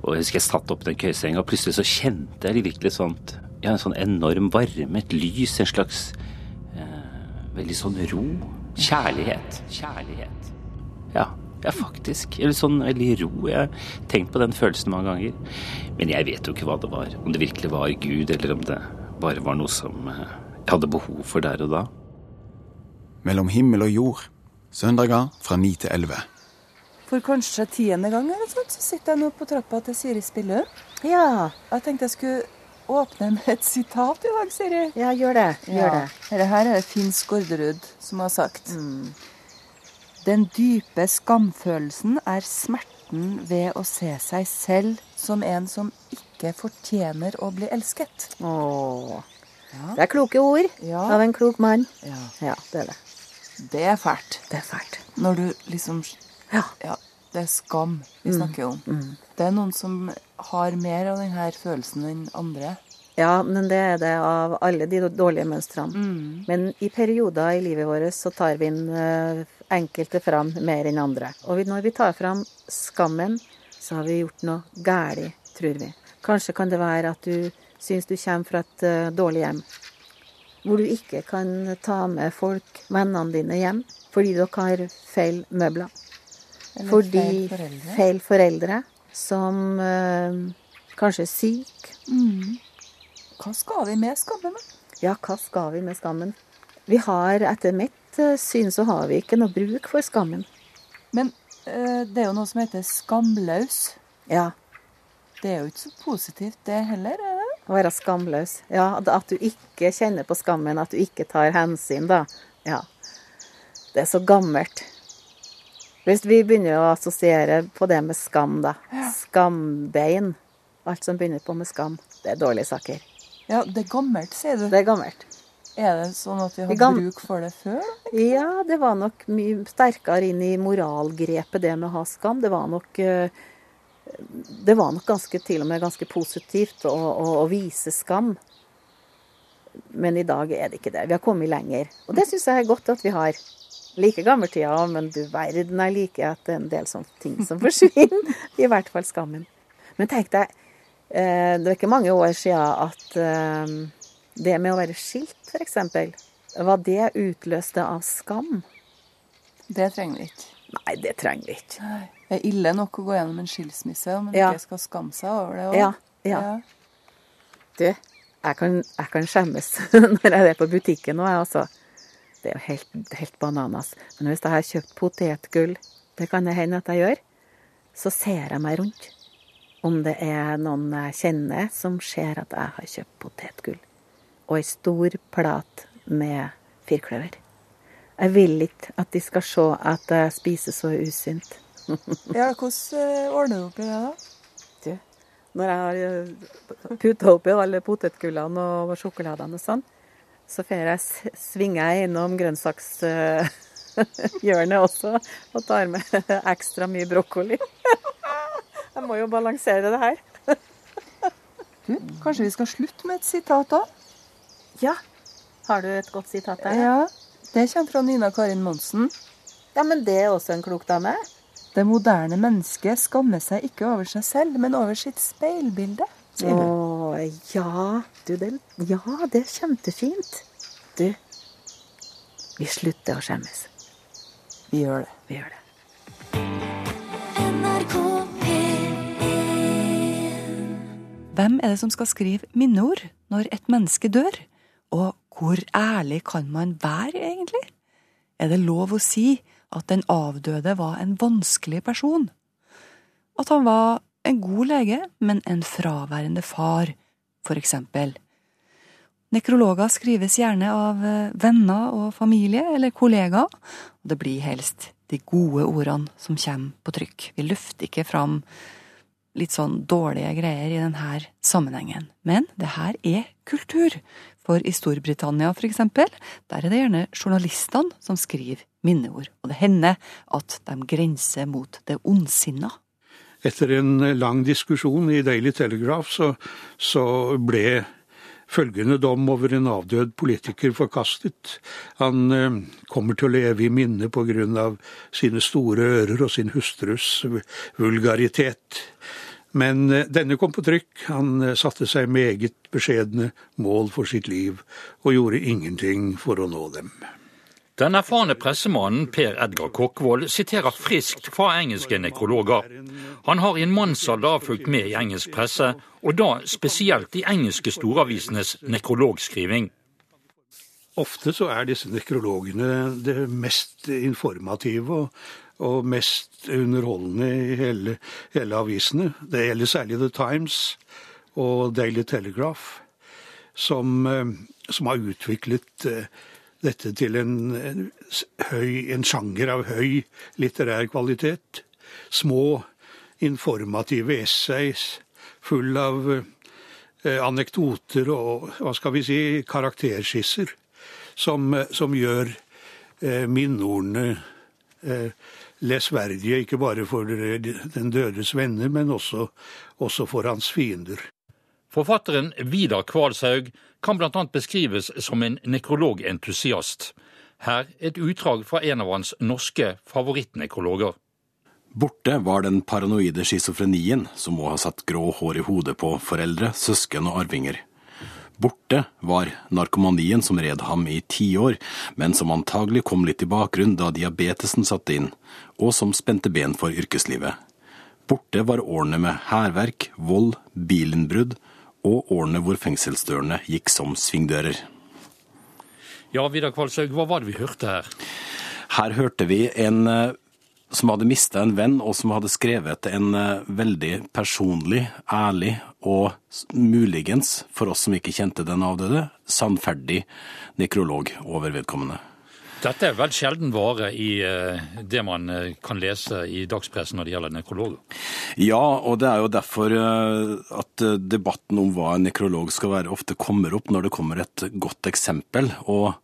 Og jeg husker jeg satt opp den køyesenga, og plutselig så kjente jeg virkelig sånt ja, en sånn enorm varme, et lys, en slags eh, veldig sånn ro. Kjærlighet. Kjærlighet. Ja, ja, faktisk. Eller sånn veldig ro. Jeg har tenkt på den følelsen mange ganger. Men jeg vet jo ikke hva det var. Om det virkelig var Gud, eller om det bare var noe som eh, jeg hadde behov for der og da. Mellom himmel og jord. Søndager fra 9 til 11. For kanskje tiende gang eller sånt, så sitter jeg nå på trappa til Siri Spillø. Ja. Jeg tenkte jeg skulle åpne med et sitat i dag, Siri. Ja, gjør det. Gjør det. Dette her er det Finn Skårderud som har sagt. Den dype skamfølelsen er smerten ved å se seg selv som en som ikke fortjener å bli elsket. Åh. Det er kloke ord av en klok mann. Ja. det er det. Det er fælt. Det er fælt. Når du liksom Ja. det er skam vi Mm. snakker om. Mm. Det er noen som har mer av denne følelsen enn andre. Ja, men det er det av alle de dårlige mønstrene. Mm. Men i perioder i livet vårt så tar vi inn enkelte fram mer enn andre. Og når vi tar fram skammen, så har vi gjort noe galt, tror vi. Kanskje kan det være at du syns du kommer fra et eh, dårlig hjem. Hvor du ikke kan ta med folk, vennene dine, hjem fordi dere har feil møbler. Eller fordi feil foreldre. feil foreldre som eh, kanskje er syke. Mm. Hva skal vi med skammen, da? Ja, hva skal vi med skammen? Vi har, etter mitt eh, syn, så har vi ikke noe bruk for skammen. Men eh, det er jo noe som heter skamløs. Ja. Det er jo ikke så positivt, det heller. er det? Å være skamløs. Ja, at du ikke kjenner på skammen, at du ikke tar hensyn, da. Ja. Det er så gammelt. Hvis vi begynner å assosiere på det med skam, da. Skambein. Alt som begynner på med skam, det er dårlige saker. Ja, det er gammelt, sier du. Det er gammelt. Er det sånn at vi har gam- bruk for det før? Ja, det var nok mye sterkere inn i moralgrepet, det med å ha skam. Det var nok eh, Det var nok ganske, til og med ganske positivt å, å, å vise skam. Men i dag er det ikke det. Vi har kommet lenger. Og det syns jeg er godt at vi har. Like gammeltida, men du verden er like at det er en del sånne ting som forsvinner. I hvert fall skammen. Men tenk deg, eh, det er ikke mange år siden at eh, Det med å være skilt, f.eks. Var det utløst av skam? Det trenger vi ikke. Nei, det trenger vi ikke. Nei. Det er ille nok å gå gjennom en skilsmisse, om en Ja. ikke skal skamme seg over det Ja, Ja, ja. Du, jeg kan, jeg kan skjemmes når jeg er på butikken nå, jeg altså. Det er jo helt, helt bananas. Men hvis jeg har kjøpt potetgull, det kan det hende at jeg gjør, så ser jeg meg rundt. Om det er noen jeg kjenner som ser at jeg har kjøpt potetgull. Og ei stor plat med firkløver. Jeg vil ikke at de skal se at jeg spiser så usynt. Ja, hvordan eh, ordner du opp i det, da? Du, når jeg har putta oppi alle potetgullene og sjokoladene og sånn, så får jeg svinge innom grønnsakshjørnet også og tar med ekstra mye brokkoli. Jeg må jo balansere det her. Du, kanskje vi skal slutte med et sitat da? Ja. Har du et godt sitat der? Ja, det kommer fra Nina Karin Monsen. Ja, men det er også en klok dame. Det moderne mennesket skammer seg ikke over seg selv, men over sitt speilbilde, sier hun. Å, ja. Du, det, ja, det er kjempefint. Du, vi slutter å skjemmes. Vi gjør det. Vi gjør det. Hvem er det som skal skrive minneord når et menneske dør? Og hvor ærlig kan man være, egentlig? Er det lov å si at den avdøde var en vanskelig person? At han var en god lege, men en fraværende far, for eksempel. Nekrologer skrives gjerne av eh, venner og familie eller kollegaer, det blir helst de gode ordene som kommer på trykk. Vi løfter ikke fram litt sånn dårlige greier i denne sammenhengen. Men det her er kultur. For i Storbritannia, for eksempel, der er det gjerne journalistene som skriver minneord. Og det hender at de grenser mot det ondsinna. Etter en lang diskusjon i Daily Telegraph så, så ble følgende dom over en avdød politiker forkastet. Han eh, kommer til å leve i minne på grunn av sine store ører og sin hustrus vulgaritet. Men eh, denne kom på trykk. Han eh, satte seg meget beskjedne mål for sitt liv, og gjorde ingenting for å nå dem. Den erfarne pressemannen Per Edgar Kokkvold siterer friskt fra engelske nekrologer. Han har i en mannsalder fulgt med i engelsk presse, og da spesielt de engelske storavisenes nekrologskriving. Ofte så er disse nekrologene det mest informative og, og mest underholdende i hele, hele avisene. Det gjelder særlig The Times og Daily Telegraph, som, eh, som har utviklet eh, dette til en, en, høy, en sjanger av høy litterær kvalitet. Små, informative essays full av eh, anekdoter og hva skal vi si, karakterskisser som, som gjør eh, minneordene eh, lesverdige, ikke bare for den dødes venner, men også, også for hans fiender. Forfatteren Vidar Kvalshaug kan bl.a. beskrives som en nekrologentusiast. Her et utdrag fra en av hans norske favorittnekrologer. Borte var den paranoide schizofrenien som må ha satt grå hår i hodet på foreldre, søsken og arvinger. Borte var narkomanien som red ham i tiår, men som antagelig kom litt i bakgrunn da diabetesen satte inn, og som spente ben for yrkeslivet. Borte var årene med hærverk, vold, bilinnbrudd og årene hvor fengselsdørene gikk som svingdører. Ja, Vidar Kvalshaug, hva var det vi hørte her? Her hørte vi en eh, som hadde mista en venn, og som hadde skrevet en eh, veldig personlig, ærlig og muligens, for oss som ikke kjente den avdøde, sannferdig nekrolog over vedkommende. Dette er vel sjelden vare i eh, det man eh, kan lese i dagspressen når det gjelder nekrologer. Ja, og det er jo derfor eh, at debatten om hva en nekrolog skal være, ofte kommer opp når det kommer et godt eksempel. Og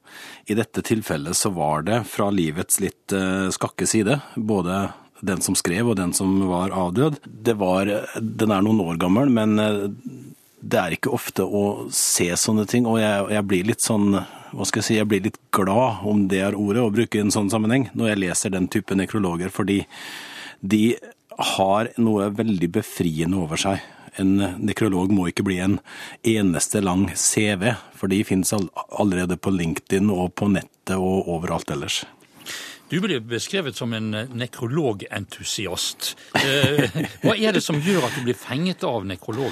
i dette tilfellet så var det fra livets litt skakke side, både den som skrev og den som var avdød. Det var, den er noen år gammel, men det er ikke ofte å se sånne ting, og jeg, jeg blir litt sånn hva skal jeg si, jeg blir litt glad om det er ordet å bruke i en sånn sammenheng, når jeg leser den type nekrologer, fordi de har noe veldig befriende over seg. En nekrolog må ikke bli en eneste lang CV, for de finnes allerede på LinkedIn og på nettet og overalt ellers. Du blir beskrevet som en eh, nekrologentusiast. Eh, hva er det som gjør at du blir fenget av nekrolog?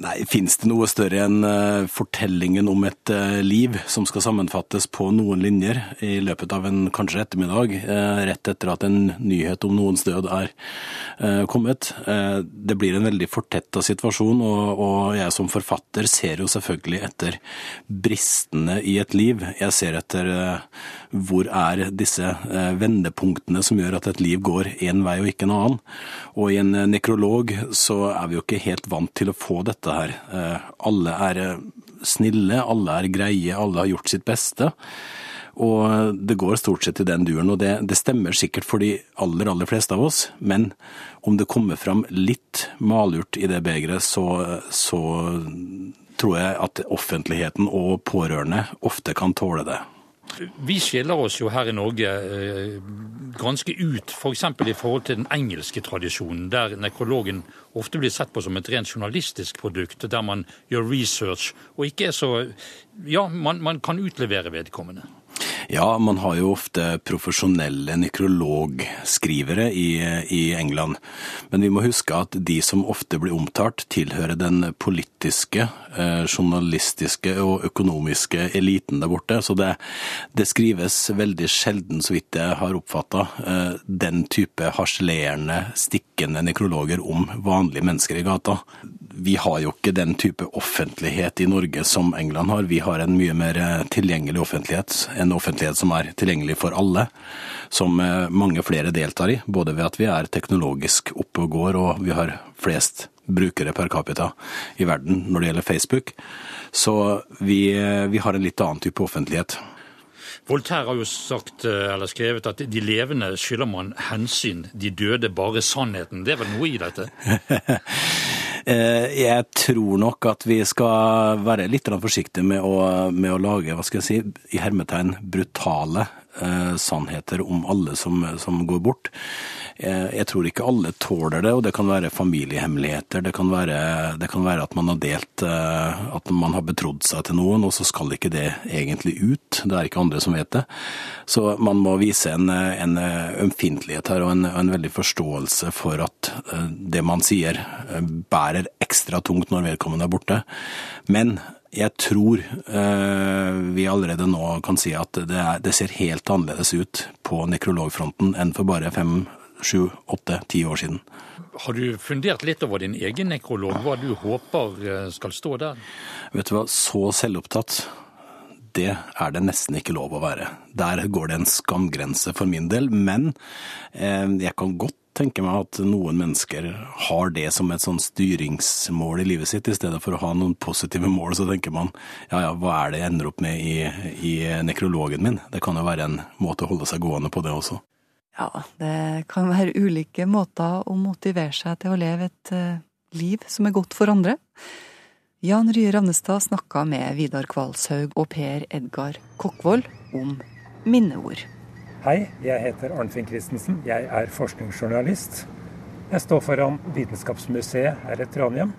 Nei, Fins det noe større enn eh, fortellingen om et liv som skal sammenfattes på noen linjer i løpet av en kanskje ettermiddag, rett etter at en nyhet om noens død er kommet? Det blir en veldig fortetta situasjon, og jeg som forfatter ser jo selvfølgelig etter bristene i et liv. Jeg ser etter hvor er disse Eh, vendepunktene som gjør at et liv går én vei og ikke en annen. Og i en eh, nekrolog så er vi jo ikke helt vant til å få dette her. Eh, alle er snille, alle er greie, alle har gjort sitt beste. Og det går stort sett i den duren, og det, det, stemmer sikkert for de aller, aller fleste av oss. Men om det kommer fram litt malurt i det begeret, så, så tror jeg at offentligheten og pårørende ofte kan tåle det. Vi skiller oss jo her i Norge eh, ganske ut, f.eks. For i forhold til den engelske tradisjonen, der nekrologen ofte blir sett på som et rent journalistisk produkt, der man gjør research og ikke er så Ja, man, man kan utlevere vedkommende. Ja, man har jo ofte profesjonelle nekrologskrivere i, i, England. Men vi må huske at de som ofte blir omtalt, tilhører den politiske, eh, journalistiske og økonomiske eliten der borte. Så det, det skrives veldig sjelden, så vidt jeg har oppfatta, eh, den type harselerende, stikkende nekrologer om vanlige mennesker i gata vi har jo ikke den type offentlighet i Norge som England har. Vi har en mye mer eh, tilgjengelig offentlighet, en offentlighet som er tilgjengelig for alle. Som eh, mange flere deltar i, både ved at vi er teknologisk oppe og går, og vi har flest brukere per capita i verden når det gjelder Facebook. Så vi, eh, vi har en litt annen type offentlighet. Voltaire har jo sagt, eller skrevet at de levende skylder man hensyn, de døde bare sannheten. Det er vel noe i dette? Eh, jeg tror nok at vi skal være litt forsiktige med å, med å lage hva skal jeg si, i hermetegn brutale eh, sannheter om alle som, som går bort. Eh, jeg tror ikke alle tåler det, og det kan være familiehemmeligheter. Det kan være, det kan være at man har delt eh, At man har betrodd seg til noen, og så skal ikke det egentlig ut. Det er ikke andre som vet det. Så man må vise en, en ømfintlighet her, og en, en veldig forståelse for at eh, det man sier, bærer ekstra tungt når vedkommende er borte. Men jeg tror eh, vi allerede nå kan si at det, er, det, ser helt annerledes ut på nekrologfronten enn for bare fem sju, åtte, ti år siden. Har du fundert litt over din egen nekrolog, hva du håper eh, skal stå der? Vet du hva, så selvopptatt, det er det nesten ikke lov å være. Der går det en skamgrense for min del, men eh, jeg kan godt tenke meg at noen mennesker har det som et sånn styringsmål i livet sitt, i stedet for å ha noen positive mål, så tenker man ja ja, hva er det jeg ender opp med i, i nekrologen min? Det kan jo være en måte å holde seg gående på det også. Ja, det kan være ulike måter å motivere seg til å leve et uh, liv som er godt for andre. Jan Rye Ravnestad snakka med Vidar Kvalshaug og Per Edgar Kokkvold om minneord. Hei, jeg heter Arnfinn Christensen. Jeg er forskningsjournalist. Jeg står foran Vitenskapsmuseet her i Trondheim.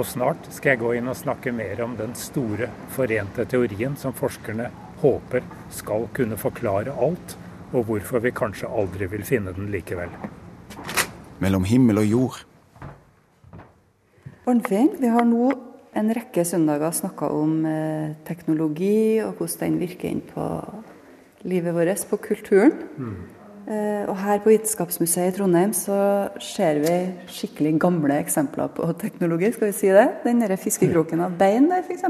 Og snart skal jeg gå inn og snakke mer om den store, forente teorien som forskerne håper skal kunne forklare alt og hvorfor vi kanskje aldri vil finne den likevel. Mellom himmel og jord. Arnfinn, vi har nå en rekke søndager snakka om eh, teknologi og hvordan den virker inn på livet vårt, på kulturen. Mm. Og her på Vitenskapsmuseet i Trondheim så ser vi skikkelig gamle eksempler på teknologi, skal vi si det? Den fiskekroken av bein der, f.eks.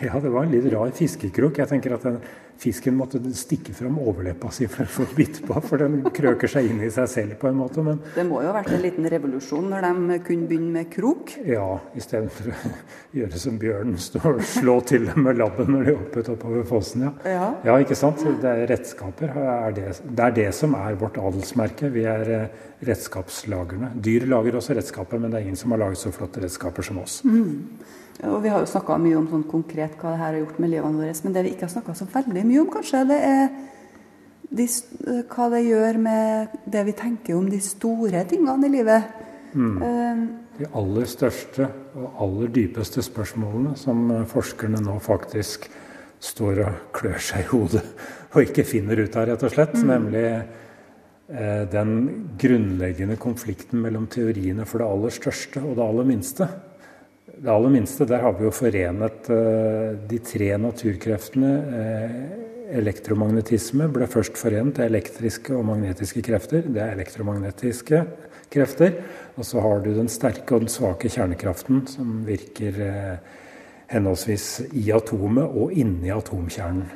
Ja, det var en litt rar fiskekrok. Jeg tenker at den fisken måtte stikke fram overleppa si for å få bitt på, for den krøker seg inn i seg selv på en måte. Men det må jo ha vært en liten revolusjon når de kunne begynne med krok? Ja, istedenfor å gjøre som bjørnen, stå og slå til dem med labben når de hoppet oppover fossen. Ja. ja. ja ikke sant. Det er redskaper. Er det, det, er det som er vårt adelsmerke. Vi er eh, redskapslagerne. Dyr lager også redskaper, men det er ingen som har laget så flotte redskaper som oss. Mm. Og Vi har jo snakka mye om sånn konkret hva det her har gjort med livene våre. Men det vi ikke har snakka så veldig mye om, kanskje, det er de, hva det gjør med det vi tenker om de store tingene i livet. Mm. Uh, de aller største og aller dypeste spørsmålene som forskerne nå faktisk står og klør seg i hodet og ikke finner ut av, rett og slett. Mm. Nemlig eh, den grunnleggende konflikten mellom teoriene for det aller største og det aller minste. Det aller minste, der har vi jo forenet eh, de tre naturkreftene. Eh, elektromagnetisme ble først forent. Er elektriske og magnetiske krefter. Det er elektromagnetiske krefter. Og så har du den sterke og den svake kjernekraften som virker eh, henholdsvis i atomet og inni atomkjernen.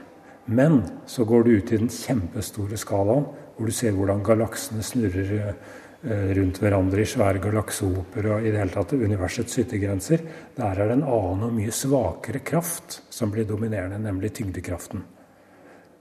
Men så går du ut i den kjempestore skalaen, hvor du ser hvordan galaksene snurrer rundt hverandre i svære galaksehoper og i det hele tatt universets yttergrenser. Der er det en annen og mye svakere kraft som blir dominerende, nemlig tyngdekraften.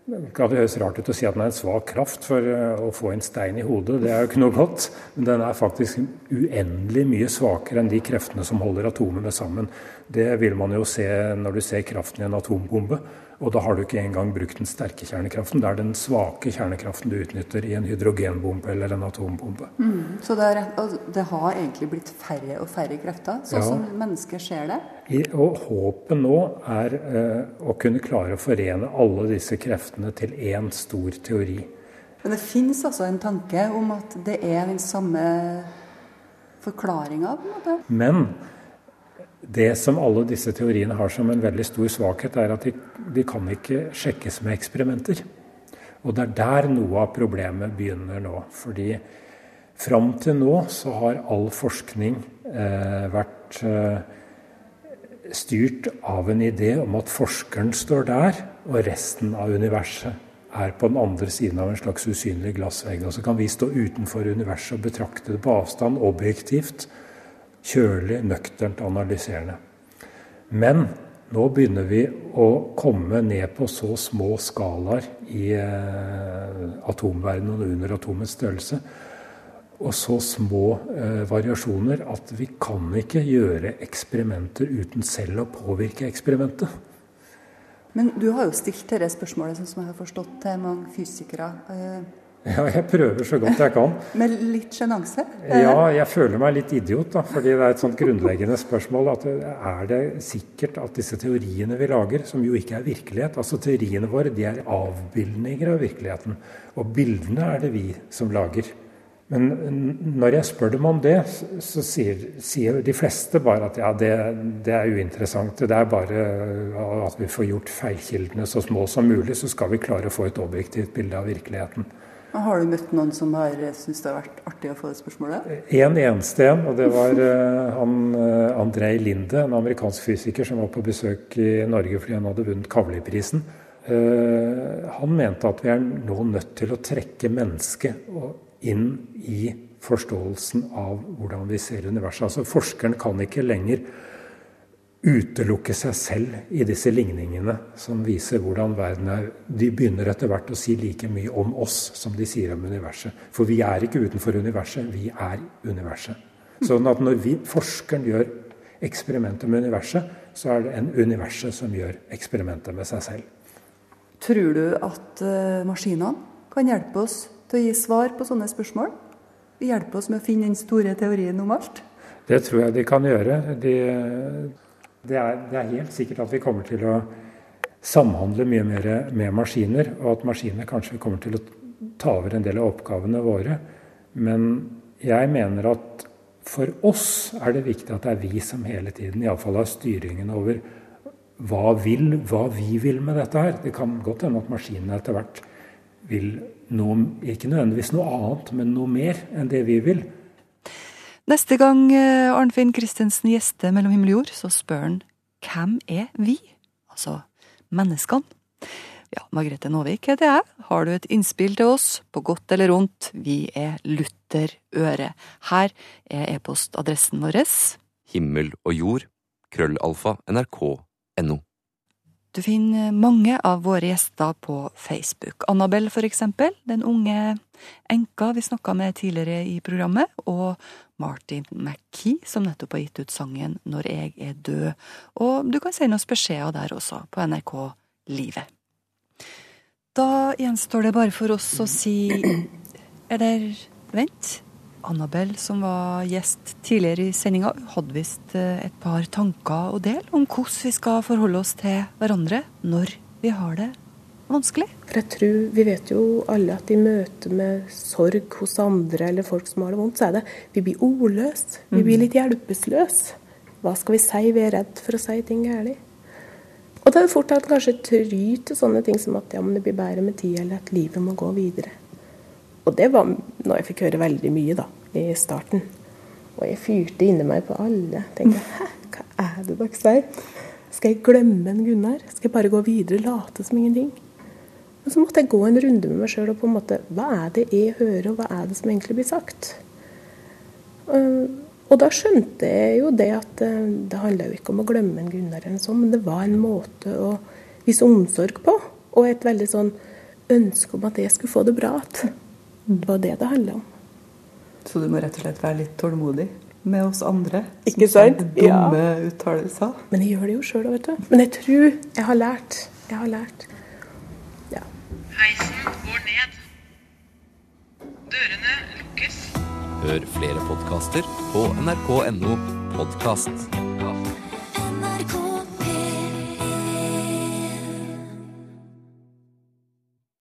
Det høres rart ut å si at den er en svak kraft for eh, å få en stein i hodet. Det er jo ikke noe godt. Men den er faktisk uendelig mye svakere enn de kreftene som holder atomene sammen. Det vil man jo se når du ser kraften i en atombombe. Og da har du ikke engang brukt den sterke kjernekraften. Det er den svake kjernekraften du utnytter i en hydrogenbombe eller en atombombe. Mm, så det, er, det, har egentlig blitt færre og færre krefter, sånn ja. som mennesker ser det? I, og håpet nå er eh, å kunne klare å forene alle disse kreftene til én stor teori. Men det finnes altså en tanke om at det er den samme forklaringa, på en måte? Men det som alle disse teoriene har som en veldig stor svakhet, er at de, de kan ikke sjekkes med eksperimenter. Og det er der noe av problemet begynner nå. Fordi fram til nå så har all forskning eh, vært eh, styrt av en idé om at forskeren står der, og resten av universet er på den andre siden av en slags usynlig glassvegg. Og så kan vi stå utenfor universet og betrakte det på avstand, objektivt Kjølig, nøkternt analyserende. Men nå begynner vi å komme ned på så små skalaer i eh, atomverdenen og under atomets størrelse, og så små eh, variasjoner at vi kan ikke gjøre eksperimenter uten selv å påvirke eksperimentet. Men du har jo stilt dette spørsmålet, sånn som jeg har forstått, til mange fysikere. Eh, ja, jeg prøver så godt jeg kan. Med litt sjenanse? Ja, jeg føler meg litt idiot, da. Fordi det er et sånt grunnleggende spørsmål. at Er det sikkert at disse teoriene vi lager, som jo ikke er virkelighet Altså teoriene våre de er avbildninger av virkeligheten. Og bildene er det vi som lager. Men når jeg spør dem om det, så sier, sier de fleste bare at ja, det, det, er uinteressant. Det er bare at vi får gjort feilkildene så små som mulig, så skal vi klare å få et objektivt bilde av virkeligheten. Har du møtt noen som har syntes det har vært artig å få det spørsmålet? En eneste en, og det var uh, han uh, Andrej Linde, en amerikansk fysiker som var på besøk i Norge fordi han hadde vunnet Kavli-prisen. Han mente at vi er nå nødt til å trekke mennesket inn i forståelsen av hvordan vi ser universet. Altså Forskeren kan ikke lenger utelukke seg selv i disse ligningene som viser hvordan verden er. De begynner etter hvert å si like mye om oss som de sier om universet. For vi er ikke utenfor universet, vi er universet. Sånn at når vi, forskeren gjør eksperimenter med universet, så er det en universet som gjør eksperimentet med seg selv. Tror du at uh, maskinene kan hjelpe oss til å gi svar på sånne spørsmål? Hjelpe oss med å finne den store teorien om alt? Det tror jeg de kan gjøre. De, det er, det er, helt sikkert at vi kommer til å samhandle mye mer med maskiner, og at maskinene kanskje kommer til å ta over en del av oppgavene våre. Men jeg mener at for oss er det viktig at det er vi som hele tiden iallfall har styringen over hva, vil, hva vi vil med dette her. Det kan godt hende at maskinene etter hvert vil noe, ikke nødvendigvis noe annet, men noe mer enn det vi vil. Neste gang eh, Arnfinn Christensen gjester Mellom himmel og jord, så spør han hvem er vi? Altså menneskene. Ja, Margrethe Nåvik heter jeg. Har du et innspill til oss, på godt eller vondt, vi er Luther Øre. Her er e-postadressen vår. Himmel og jord, krøllalfa, nrk.no. Du finner mange av våre gjester på Facebook. Annabel, for eksempel, den unge enka vi snakka med tidligere i programmet, og Martin McKee, som nettopp har gitt ut sangen Når jeg er død. Og du kan sende oss beskjeder der også, på NRK Livet. Da gjenstår det bare for oss å si Eller vent. Annabel, som var gjest tidligere i sendinga, hadde visst eh, et par tanker å dele om hvordan vi skal forholde oss til hverandre når vi har det vanskelig. For jeg tror, Vi vet jo alle at i møte med sorg hos andre eller folk som har det vondt, så er det vi blir ordløse. Vi blir litt hjelpeløse. Hva skal vi si? Vi er redd for å si ting galt. Og da er det fort at kanskje try til sånne ting som at ja, men det blir bedre med tid, eller at livet må gå videre. Og det var noe jeg fikk høre veldig mye da, i starten. Og jeg fyrte inni meg på alle. Tenkte hæ, hva er det dere sier? Skal jeg glemme en Gunnar? Skal jeg bare gå videre late som ingenting? Men så måtte jeg gå en runde med meg sjøl og på en måte Hva er det jeg hører, og hva er det som egentlig blir sagt? Uh, og da skjønte jeg jo det at uh, det handla jo ikke om å glemme en Gunnar, eller sånn, men det var en måte å vise omsorg på. Og et veldig sånn ønske om at jeg skulle få det bra igjen. Det var det det handla om. Så du må rett og slett være litt tålmodig med oss andre? Ikke sant? Dumme ja. uttalelser? Men jeg gjør det jo sjøl vet du. Men jeg tror jeg har lært. Jeg har lært. Heisen går ned. Dørene lukkes. Hør flere podkaster på nrk.no podkast. NRK.